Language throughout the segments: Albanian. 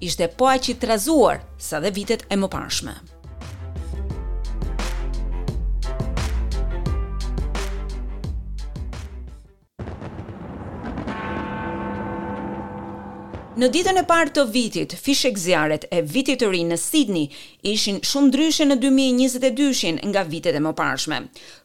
ishte po aq i trazuar sa dhe vitet e mëparshme. Në ditën e parë të vitit, fishekzjarret e vitit të ri në Sidni ishin shumë ndryshe në 2022-shin nga vitet e mëparshme.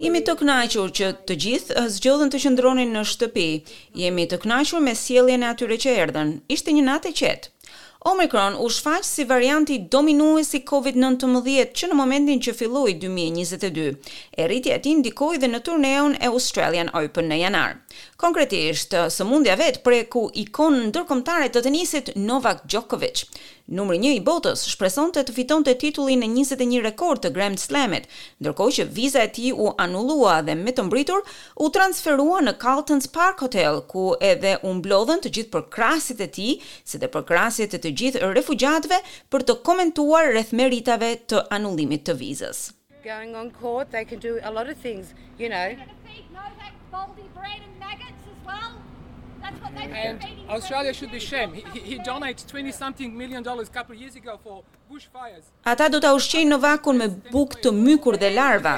Jemi të kënaqur që të gjithë zgjodhën të qëndronin në shtëpi. Jemi të kënaqur me sjelljen e atyre që erdhën. Ishte një natë e qetë. Omicron u shfaq si varianti dominues i Covid nëntëmbëdhjetë që në momentin që filloi dy mijë e njëzet e dy. E rritja e tij ndikoi dhe në turneun e Australian Open në janar. Konkretisht, sëmundja vetë preku ikonën ndërkombëtare të tenisit Novak Djokovic. Numri një i botës shpresonte të fitonte titullin e njëzet e një rekord të Grand Slam-it, ndërkohë që viza e tij u anullua dhe me të mbritur u transferua në Carlton's Park Hotel, ku edhe u mblodhën të gjithë përkrahësit e tij, si dhe përkrahësit e të gjithë refugjatëve për të komentuar rreth meritave të anullimit të vizës. Going on court they can do a lot of things, you know. They're going to feed Novak moldy bread and maggots as well. That's what they've been feeding him. Australia should be shame. He, he donates 20 something million dollars a couple of years ago for bushfires. Ata do ta ushqejnë Novakun me bukë të mykur dhe larva,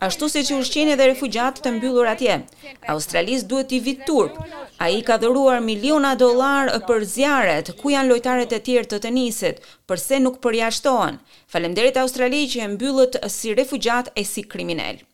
ashtu siç i ushqejnë edhe refugjatët e mbyllur atje. Australisë duhet t'i vijë turp. Ai ka dhuruar miliona dollarë për zjarret, ku janë lojtarët e tjerë të tenisit, përse nuk përjashtohen? Faleminderit Australi që e mbyllët si refugjat e si kriminel.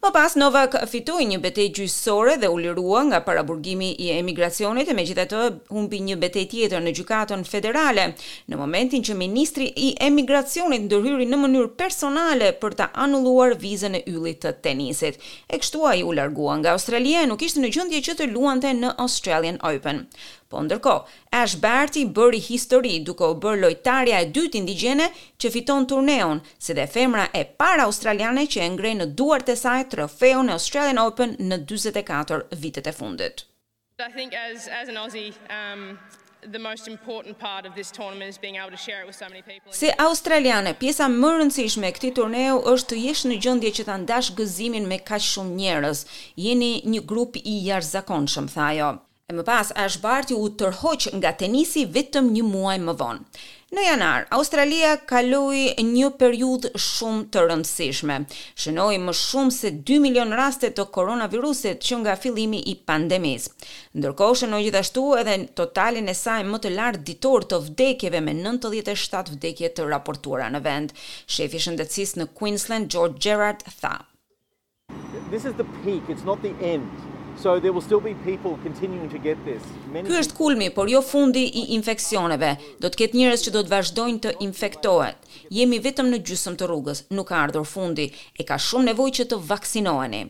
Më pas Novak fitoi një betejë gjyqësore dhe u lirua nga paraburgimi i emigracionit, megjithatë humbi një betejë tjetër në Gjykatën Federale, në momentin që ministri i Emigracionit ndërhyri në mënyrë personale për ta anulluar vizën e yllit të tenisit. E kështu ai u largua nga Australia e nuk ishte në gjendje që të luante në Australian Open. Po ndërkohë, Ash Barty bëri histori duke u bërë lojtarja e dytë indigjene që fiton turneun, si dhe femra e parë australiane që e ngre në duart e saj trofeun e Australian Open në dyzet e katër vitet e fundit. I think as as an Aussie um the most important part of this tournament is being able to share it with so many people. Si australiane, pjesa më e rëndësishme e këtij turneu është të jesh në gjendje që ta ndash gëzimin me kaq shumë njerëz. Jeni një grup i jashtëzakonshëm, tha ajo. e më pas Ash Barty u tërhoq nga tenisi vetëm një muaj më vonë. Në janar, Australia kaloi një periudhë shumë të rëndësishme. Shënoi më shumë se dy milionë raste të koronavirusit që nga fillimi i pandemisë. Ndërkohë shënoi gjithashtu edhe totalin e saj më të lartë ditor të vdekjeve me nëntëdhjetë e shtatë vdekje të raportuara në vend. Shefi i shëndetësisë në Queensland, George Gerard, tha. Ky është kulmi, por jo fundi i infeksioneve. Do të ketë njerëz që do të vazhdojnë të infektohen. Jemi vetëm në gjysmë të rrugës, nuk ka ardhur fundi, e ka shumë nevojë që të vaksinoheni.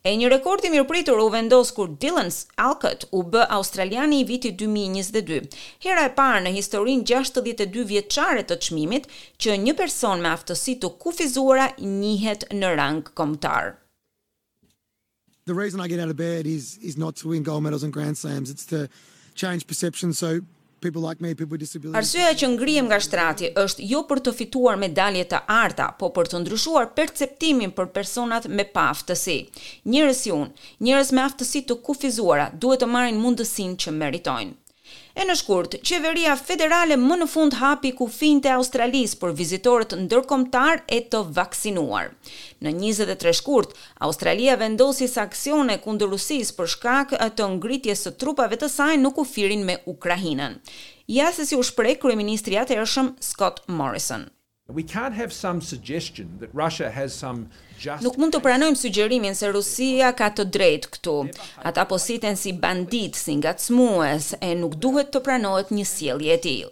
E një rekord i mirëpritur u vendos kur Dylan Alcott u bë australiani i vitit dy mijë e njëzet e dy. Hera e parë në historinë gjashtëdhjetë e dy vjeçare të çmimit, që një person me aftësi të kufizuara njihet në rang kombëtar. The reason I get out of bed is is not to win gold medals and grand slams, it's to change perception so people like me, people with disabilities. Arsyeja që ngrihem nga shtrati është jo për të fituar medalje të arta, po për të ndryshuar perceptimin për personat me paaftësi. Njerëz si unë, njerëz me aftësi të kufizuara duhet të marrin mundësinë që meritojnë. E në shkurt, qeveria federale më në fund hapi kufinjtë e Australisë për vizitorët ndërkombëtarë e të vaksinuar. Në njëzet e tre shkurt, Australia vendosi sanksione kundër Rusisë për shkak të ngritjes së trupave të saj në kufirin me Ukrainën. Ja se si u shpreh kryeministri i atëhershëm Scott Morrison. Nuk mund të pranojmë sugjerimin se Rusia ka të drejtë këtu. Ata po sillen si banditë, si ngacmues, e nuk duhet të pranohet një sjellje e tillë.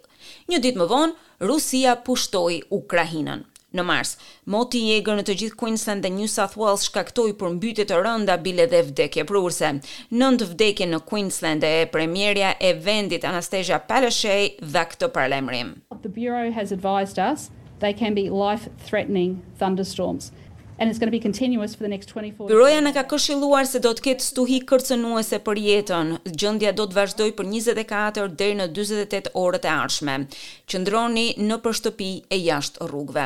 Një ditë më vonë, Rusia pushtoi Ukrainën. Në mars, moti i egër në të gjithë Queensland dhe New South Wales shkaktoi përmbytje të rënda, bile dhe vdekjeprurëse. Nëntë vdekje në Queensland e premierja e vendit Annastacia Palaszczuk dha këtë paralajmërim. The Bureau has advised us they can be life threatening thunderstorms and it's going to be continuous for the next 24 hours. Byroja na ka këshilluar se do të ketë stuhi kërcënuese për jetën. Gjendja do të vazhdojë për njëzet e katër deri në dyzet e tetë orët e ardhshme. Qëndroni nëpër shtëpi e jashtë rrugëve.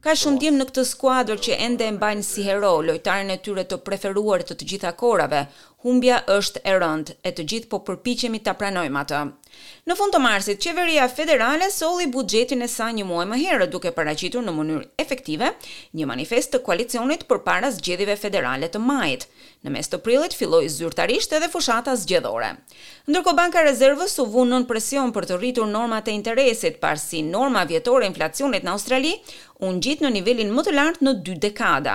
Ka shumë djem në këtë skuadër që ende e mbajnë si hero, lojtarin e tyre të preferuar të të gjitha kohërave. Humbja është e rëndë, e të gjithë po përpiqemi ta pranojmë atë. Në fund të marsit, qeveria federale solli buxhetin e saj një muaj më herët, duke paraqitur në mënyrë efektive një manifest të koalicionit përpara zgjedhjeve federale të majit. Në mes të prillit filloi zyrtarisht edhe fushata zgjedhore. Ndërkohë Banka e Rezervës u vu nën presion për të rritur normat e interesit, pasi norma vjetore e inflacionit në Australi u ngjit në nivelin më të lartë në dy dekada.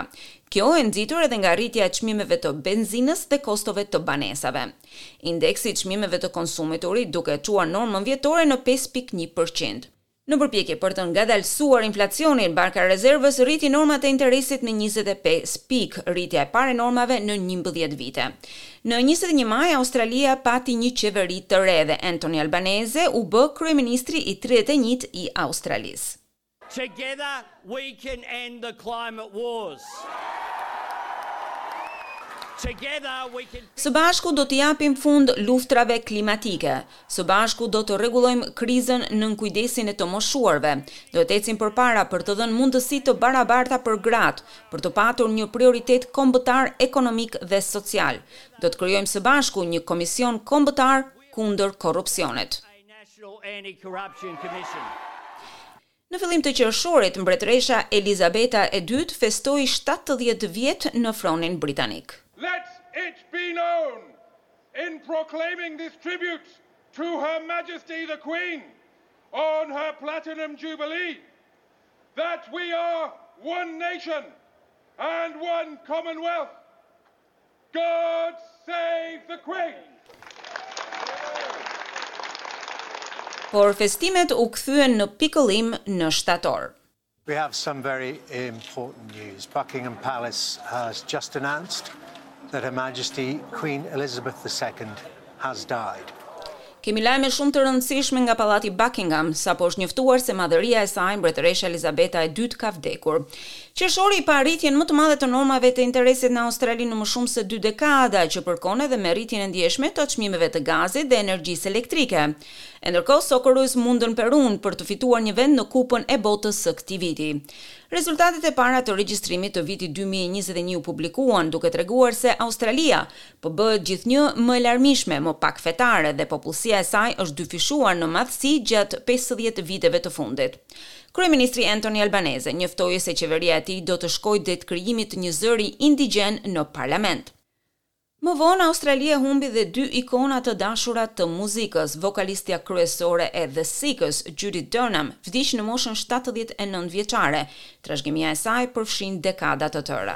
Kjo e nxitur edhe nga rritja e çmimeve të benzinës dhe kostove të banesave. Indeksi i çmimeve të konsumit u rrit, duke e çuar normën vjetore në pesë pikë një përqind. Në përpjekje për të ngadalësuar inflacionin, Banka e Rezervës rriti normat e interesit në njëzet e pesë pikë, rritja e parë e normave në njëmbëdhjetë vite. Në njëzet e një maj, Australia pati një qeveri të re dhe Anthony Albanese u bë kryeministri i tridhjetë e njëtë i Australisë. We can end the climate wars. Together we can fix. Së bashku do t'u japim fund luftërave klimatike. Së bashku do të rregullojmë krizën në kujdesin e të moshuarve. Do të ecim përpara për të dhënë mundësi të barabarta për gratë, për të patur një prioritet kombëtar ekonomik dhe social. Do të krijojmë së bashku një komision kombëtar kundër korrupsionit. Në fillim të qershorit, mbretëresha Elizabeta e Dytë festoi shtatëdhjetë vjet në fronin britanik. Let it be known, in proclaiming this tribute to Her Majesty the Queen on her Platinum Jubilee, that we are one nation and one Commonwealth. God save the Queen! Por festimet u kthyen në pikëllim në shtator. We have some very important news. Buckingham Palace has just announced that Her Majesty Queen Elizabeth the Second has died. Kemi lajme shumë të rëndësishme nga Pallati Buckingham, sapo është njoftuar se madhëria e saj, Mbretëresha Elizabeta e dytë ka vdekur. Qershori pa rritjen më të madhe të normave të interesit në Australi në më shumë se dy dekada, që përkon edhe me rritjen e ndjeshme të çmimeve të gazit dhe energjisë elektrike. E ndërkohë Socceroos mundën Perunë për të fituar një vend në Kupën e Botës së këtij viti. Rezultatet e para të regjistrimit të vitit dy mijë e njëzet e një u publikuan, duke treguar se Australia Po bëhet gjithnjë më e larmishme, më pak fetare dhe popullsia e saj është dyfishuar në madhësi gjatë pesëdhjetë viteve të fundit. Kryeministri Anthony Albanese njoftoi se qeveria e tij do të shkojë drejt krijimit të një zëri indigjen në parlament. Më vonë, Australia humbi dhe dy ikona të dashura të muzikës. Vokalistja kryesore e The Seekers, Judith Durham, vdiq në moshën shtatëdhjetë e nëntë vjeçare. Trashëgimia e saj përfshin dekada të tëra.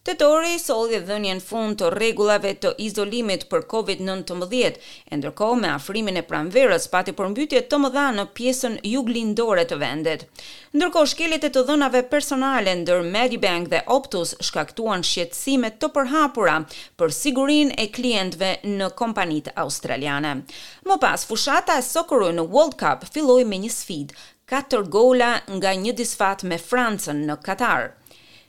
Tetori solli dhe dhënien fund të rregullave të izolimit për Covid nëntëmbëdhjetë, e ndërkohë me afrimin e pranverës pati përmbytje të mëdha në pjesën juglindore të vendit. Ndërkohë shkeljet e të dhënave personale ndër Medibank dhe Optus shkaktuan shqetësime të përhapura për sigurinë e klientëve në kompanitë australiane. Më pas fushata e Socceroos në World Cup filloi me një sfidë, katër gola nga një disfatë me Francën në Katar.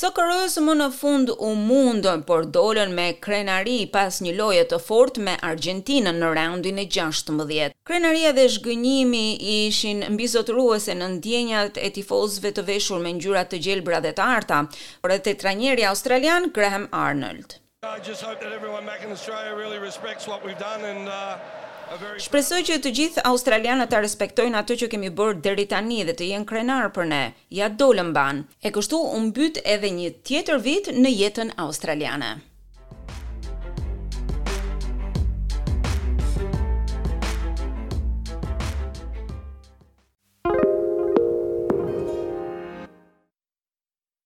Socceroos më në fund u mundën, por dolën me krenari pas një loje të fortë me Argjentinën në raundin e gjashtëmbëdhjetë. Krenaria dhe zhgënjimi ishin mbizotëruese në ndjenjat e tifozëve të veshur me ngjyra të gjelbra dhe të arta, por edhe te trajneri australian, Graham Arnold. Shpresoj që të gjithë australianët ta respektojnë atë që kemi bërë deri tani dhe të jenë krenarë për ne. Ja dolëm mbanë. E kështu u mbyll edhe një tjetër vit në jetën australiane.